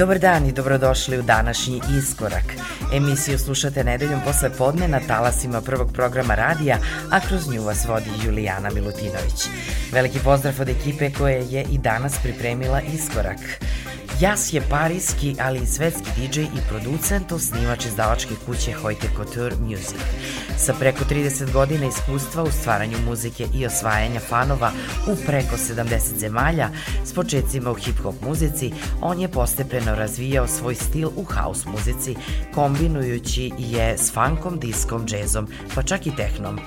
Dobar dan i dobrodošli u današnji Iskorak. Emisiju slušate nedeljom posle podne na talasima prvog programa radija, a kroz nju vas vodi Julijana Milutinović. Veliki pozdrav od ekipe koje je i danas pripremila Iskorak. Jas je parijski, ali i svetski DJ i producent, osnivač izdavačke kuće Hoyte Couture Music. Sa preko 30 godina iskustva u stvaranju muzike i osvajanja fanova u preko 70 zemalja, s početcima u hip-hop muzici, on je postepeno razvijao svoj stil u house muzici, kombinujući je s funkom, diskom, džezom, pa čak i tehnom.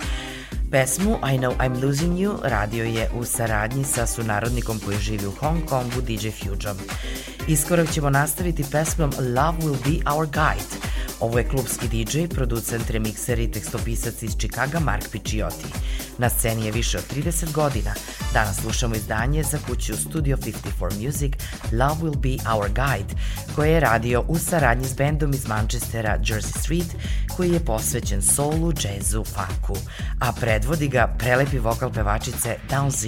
Pesmu I Know I'm Losing You radio je u saradnji sa sunarodnikom koji živi u Hong Kongu DJ Fujom. Iskorak ćemo nastaviti pesmom Love Will Be Our Guide. Ovo je klubski DJ, producent, remikser i tekstopisac iz Čikaga Mark Picciotti. Na sceni je više od 30 godina. Danas slušamo izdanje za kuću Studio 54 Music Love Will Be Our Guide, koje je radio u saradnji s bendom iz Manchestera Jersey Street, koji je posvećen soulu, džezu, funku, a predvodi ga prelepi vokal pevačice Down Z.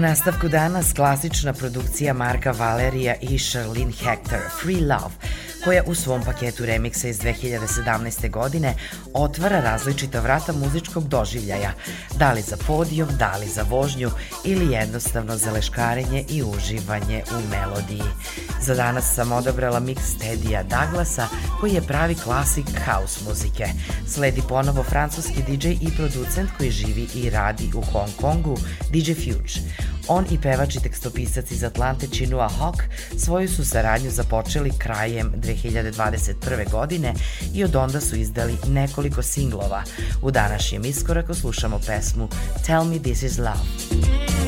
Nastavku danas klasična produkcija Marka Valerija i Charlene Hector, Free Love, koja u svom paketu remiksa iz 2017. godine otvara različita vrata muzičkog doživljaja, da li za podijom, da li za vožnju ili jednostavno za leškarenje i uživanje u melodiji. Za danas sam odabrala mix Tedija Douglasa, koji je pravi klasik house muzike. Sledi ponovo francuski DJ i producent koji živi i radi u Hong Kongu, DJ Fuge. On i pevač i tekstopisac iz Atlante Chinua Hawk svoju su saradnju započeli krajem 2021. godine i od onda su izdali nekoliko singlova. U današnjem iskoraku slušamo pesmu Tell Me This Is Love.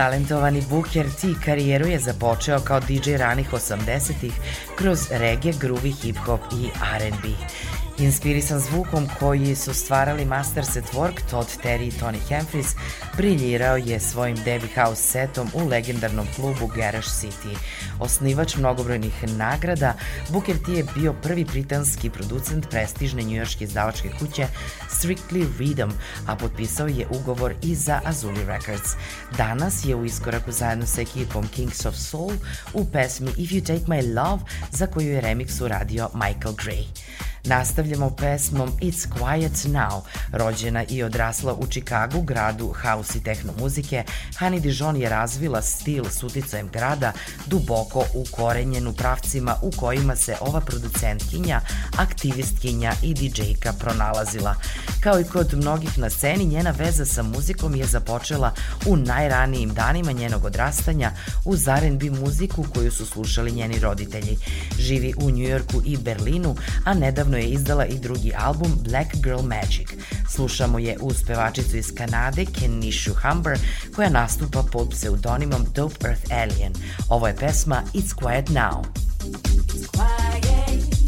Talentovani Booker T karijeru je započeo kao DJ ranih 80-ih kroz reggae, groovy, hip-hop i R&B. Inspirisan zvukom koji su stvarali Masters at Work, Todd Terry i Tony Humphries, briljirao je svojim Debbie House setom u legendarnom klubu Garage City. Osnivač mnogobrojnih nagrada, Booker T je bio prvi britanski producent prestižne njujorške izdavačke kuće Strictly Rhythm, a potpisao je ugovor i za Azuli Records. Danas je u iskoraku zajedno sa ekipom Kings of Soul u pesmi If You Take My Love, za koju je remix uradio Michael Gray. Nastavljamo pesmom It's Quiet Now. Rođena i odrasla u Čikagu, gradu house i tehno muzike, Hani Dijon je razvila stil s uticajem grada duboko ukorenjen u pravcima u kojima se ova producentkinja, aktivistkinja i DJ-ka pronalazila. Kao i kod mnogih na sceni, njena veza sa muzikom je započela u najranijim danima njenog odrastanja uz R&B muziku koju su slušali njeni roditelji. Živi u Njujorku i Berlinu, a nedavno Nedavno je izdala i drugi album Black Girl Magic. Slušamo je uz pevačicu iz Kanade Kenishu Humber koja nastupa pod pseudonimom Dope Earth Alien. Ovo je pesma It's Quiet Now. It's quiet.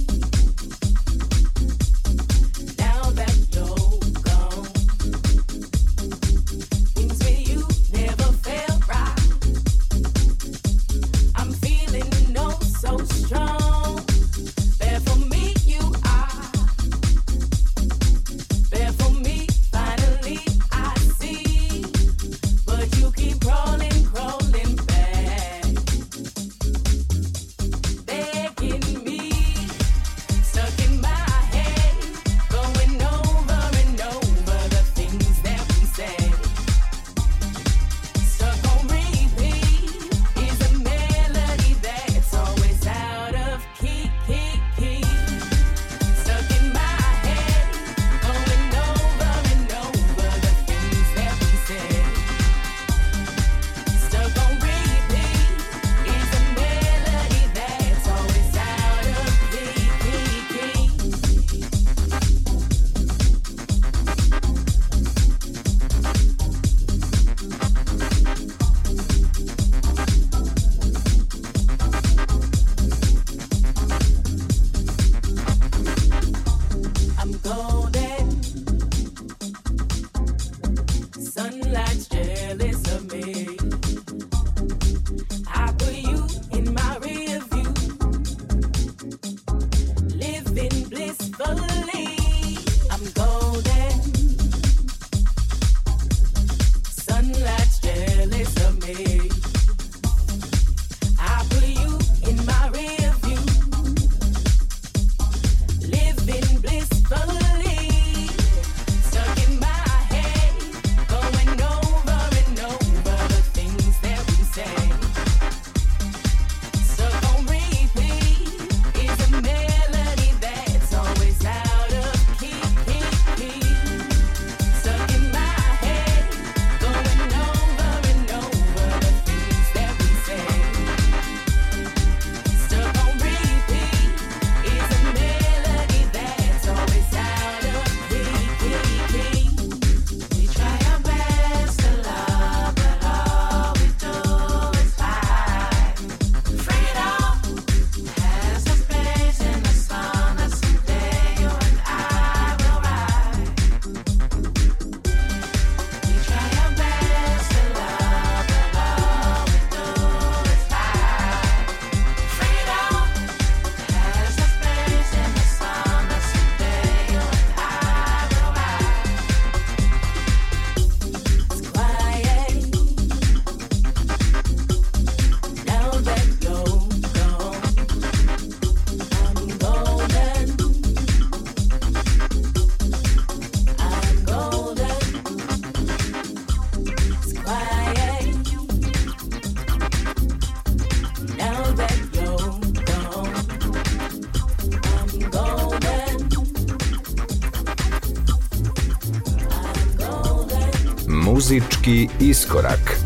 Muzički iskorak.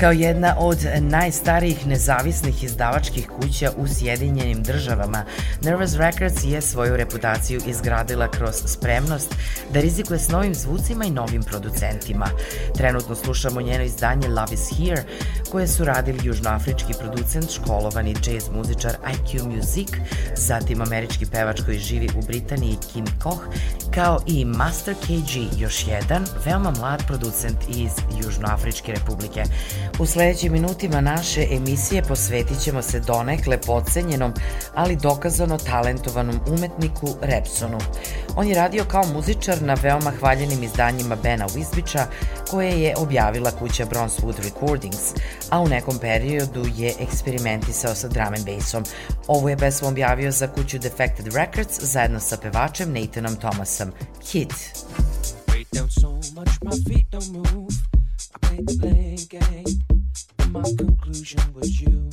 Kao jedna od najstarijih nezavisnih izdavačkih kuća u Sjedinjenim državama, Nervous Records je svoju reputaciju izgradila kroz spremnost da rizikuje s novim zvucima i novim producentima. Trenutno slušamo njeno izdanje Love is Here, koje su radili južnoafrički producent, školovani jazz muzičar IQ Music, zatim američki pevač koji živi u Britaniji Kim Koch kao i Master KG, još jedan veoma mlad producent iz Južnoafričke republike. U sledećim minutima naše emisije posvetit ćemo se donekle pocenjenom, ali dokazano talentovanom umetniku Repsonu. On je radio kao muzičar na veoma hvaljenim izdanjima Bena Wisbicha, koje je objavila kuća Bronzewood Recordings, a u nekom periodu je eksperimentisao sa drum and bassom. Ovu je pesmu objavio za kuću Defected Records zajedno sa pevačem Nathanom Thomasom. anthem, Kid. So much, my feet don't move. I played the blame game, my conclusion was you.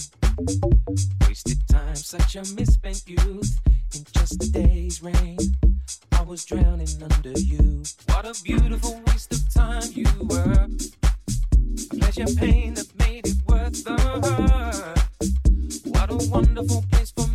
Wasted time, such a misspent youth. In just a day's rain, I was drowning under you. What a beautiful waste of time you were. A pleasure pain that made it worth the hurt. What a wonderful place for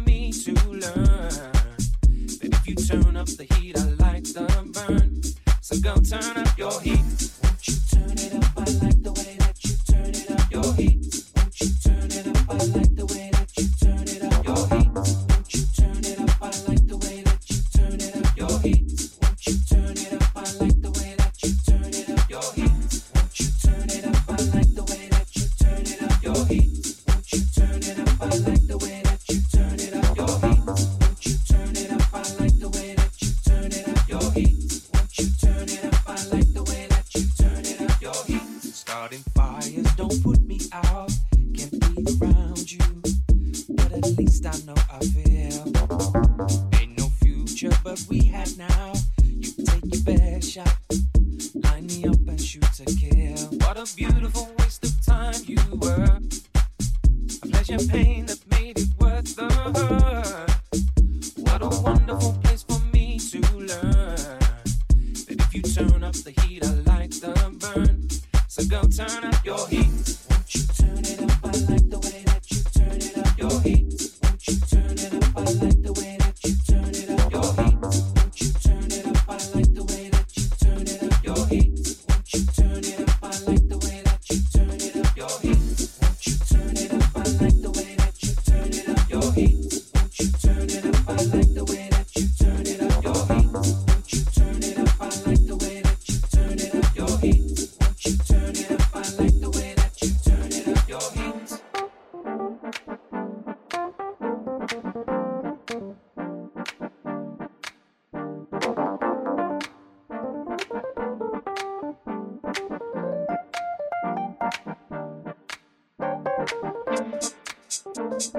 Wait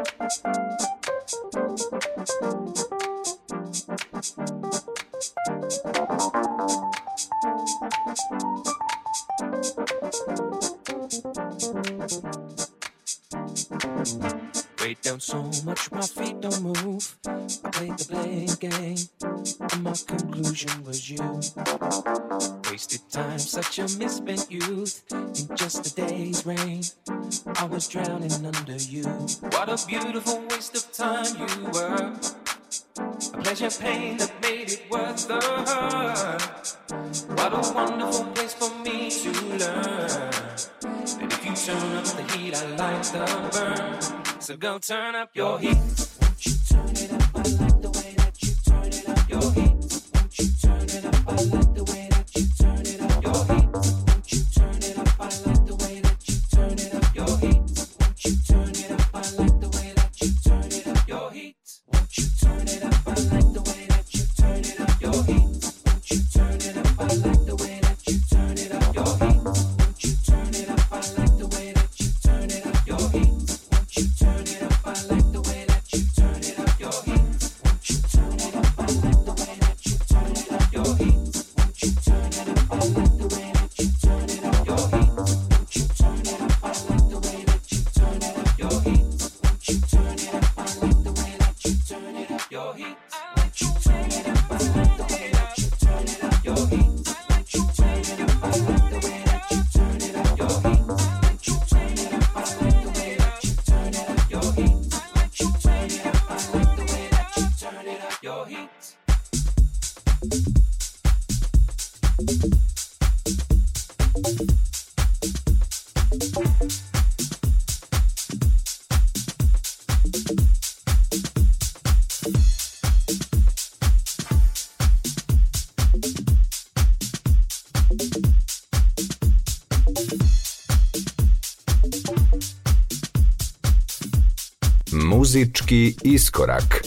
down so much, my feet don't move. I played the blame game, and my conclusion was you. Wasted time, such a misspent youth in just a day's rain. I was drowning under you. What a beautiful waste of time you were. A pleasure pain that made it worth the hurt. What a wonderful place for me to learn. And if you turn up the heat, I like the burn. So go turn up your heat. Muzički iskorak.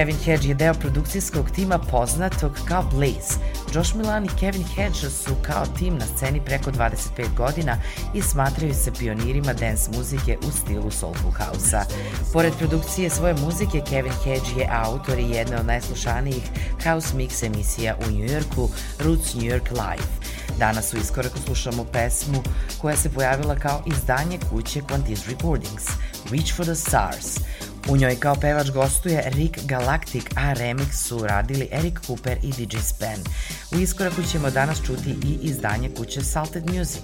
Kevin Hedge je deo produkcijskog tima poznatog kao Blaze. Josh Milan i Kevin Hedge su kao tim na sceni preko 25 godina i smatraju se pionirima dance muzike u stilu Soulful House-a. Pored produkcije svoje muzike, Kevin Hedge je autor i jedne od najslušanijih house mix emisija u Njujorku, Roots New York Live. Danas u iskoraku slušamo pesmu koja se pojavila kao izdanje kuće Quantis Recordings, Reach for the Stars – U njoj kao pevač gostuje Rick Galactic, a remix su radili Eric Cooper i DJ Spen. U iskoraku ćemo danas čuti i izdanje kuće Salted Music.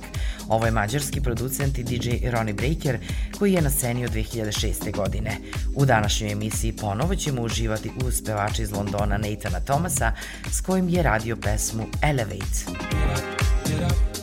Ovo je mađarski producent i DJ Ronnie Breaker koji je na sceni od 2006. godine. U današnjoj emisiji ponovo ćemo uživati uz pevača iz Londona Nathana Thomasa s kojim je radio pesmu Elevate. Get up, get up.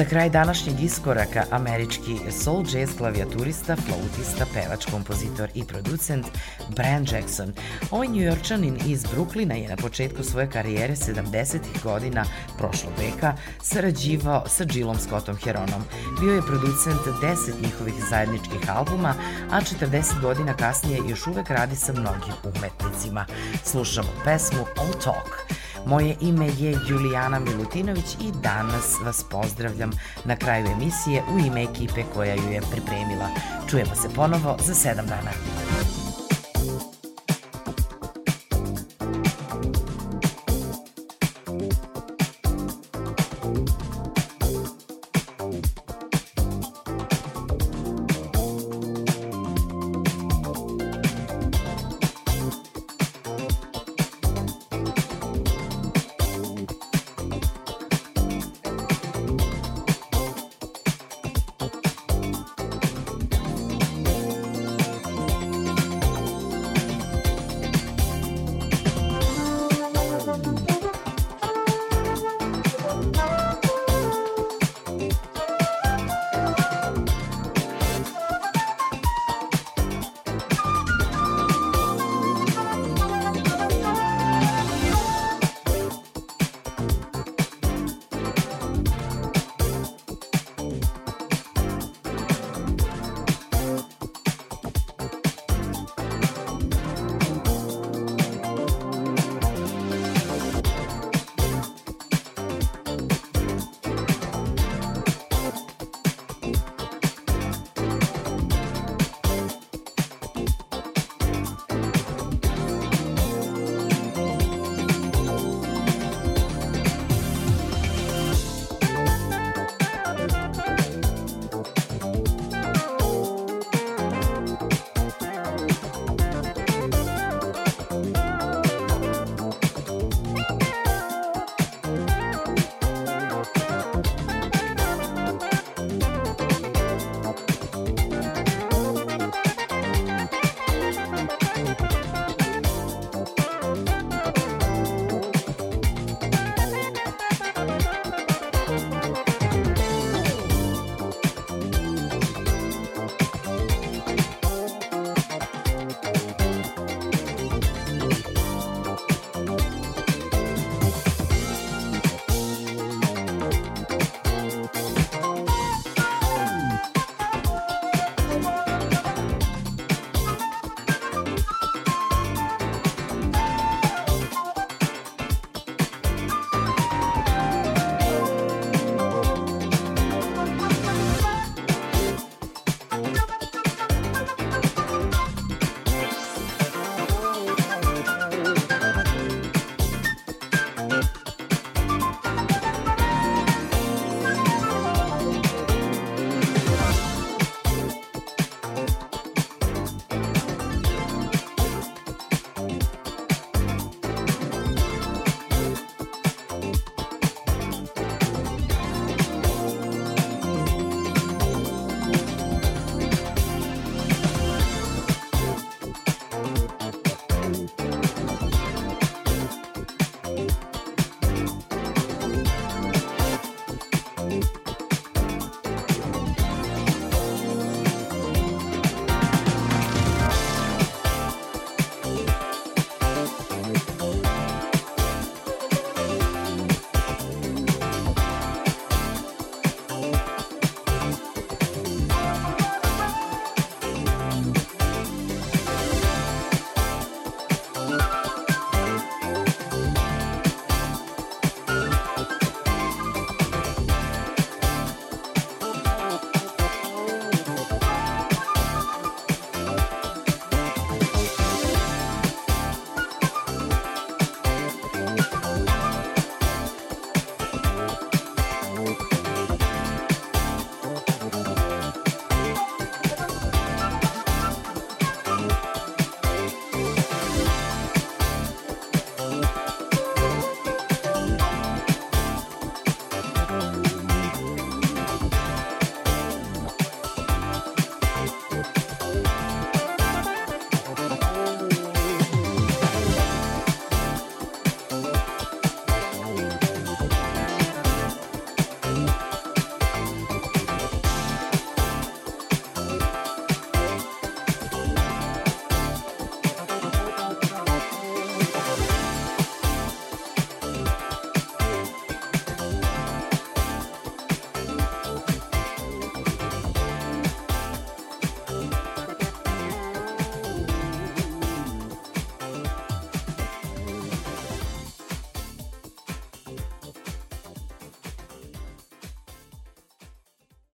Za kraj današnjeg iskoraka američki soul jazz klavijaturista, flautista, pevač, kompozitor i producent Brian Jackson. Ovaj njujorčanin iz Bruklina je na početku svoje karijere 70. godina prošlog veka sarađivao sa Jillom Scottom Heronom. Bio je producent 10 njihovih zajedničkih albuma, a 40 godina kasnije još uvek radi sa mnogim umetnicima. Slušamo pesmu All Talk. Moje ime je Julijana Milutinović i danas vas pozdravljam na kraju emisije u ime ekipe koja ju je pripremila. Čujemo se ponovo za sedam dana.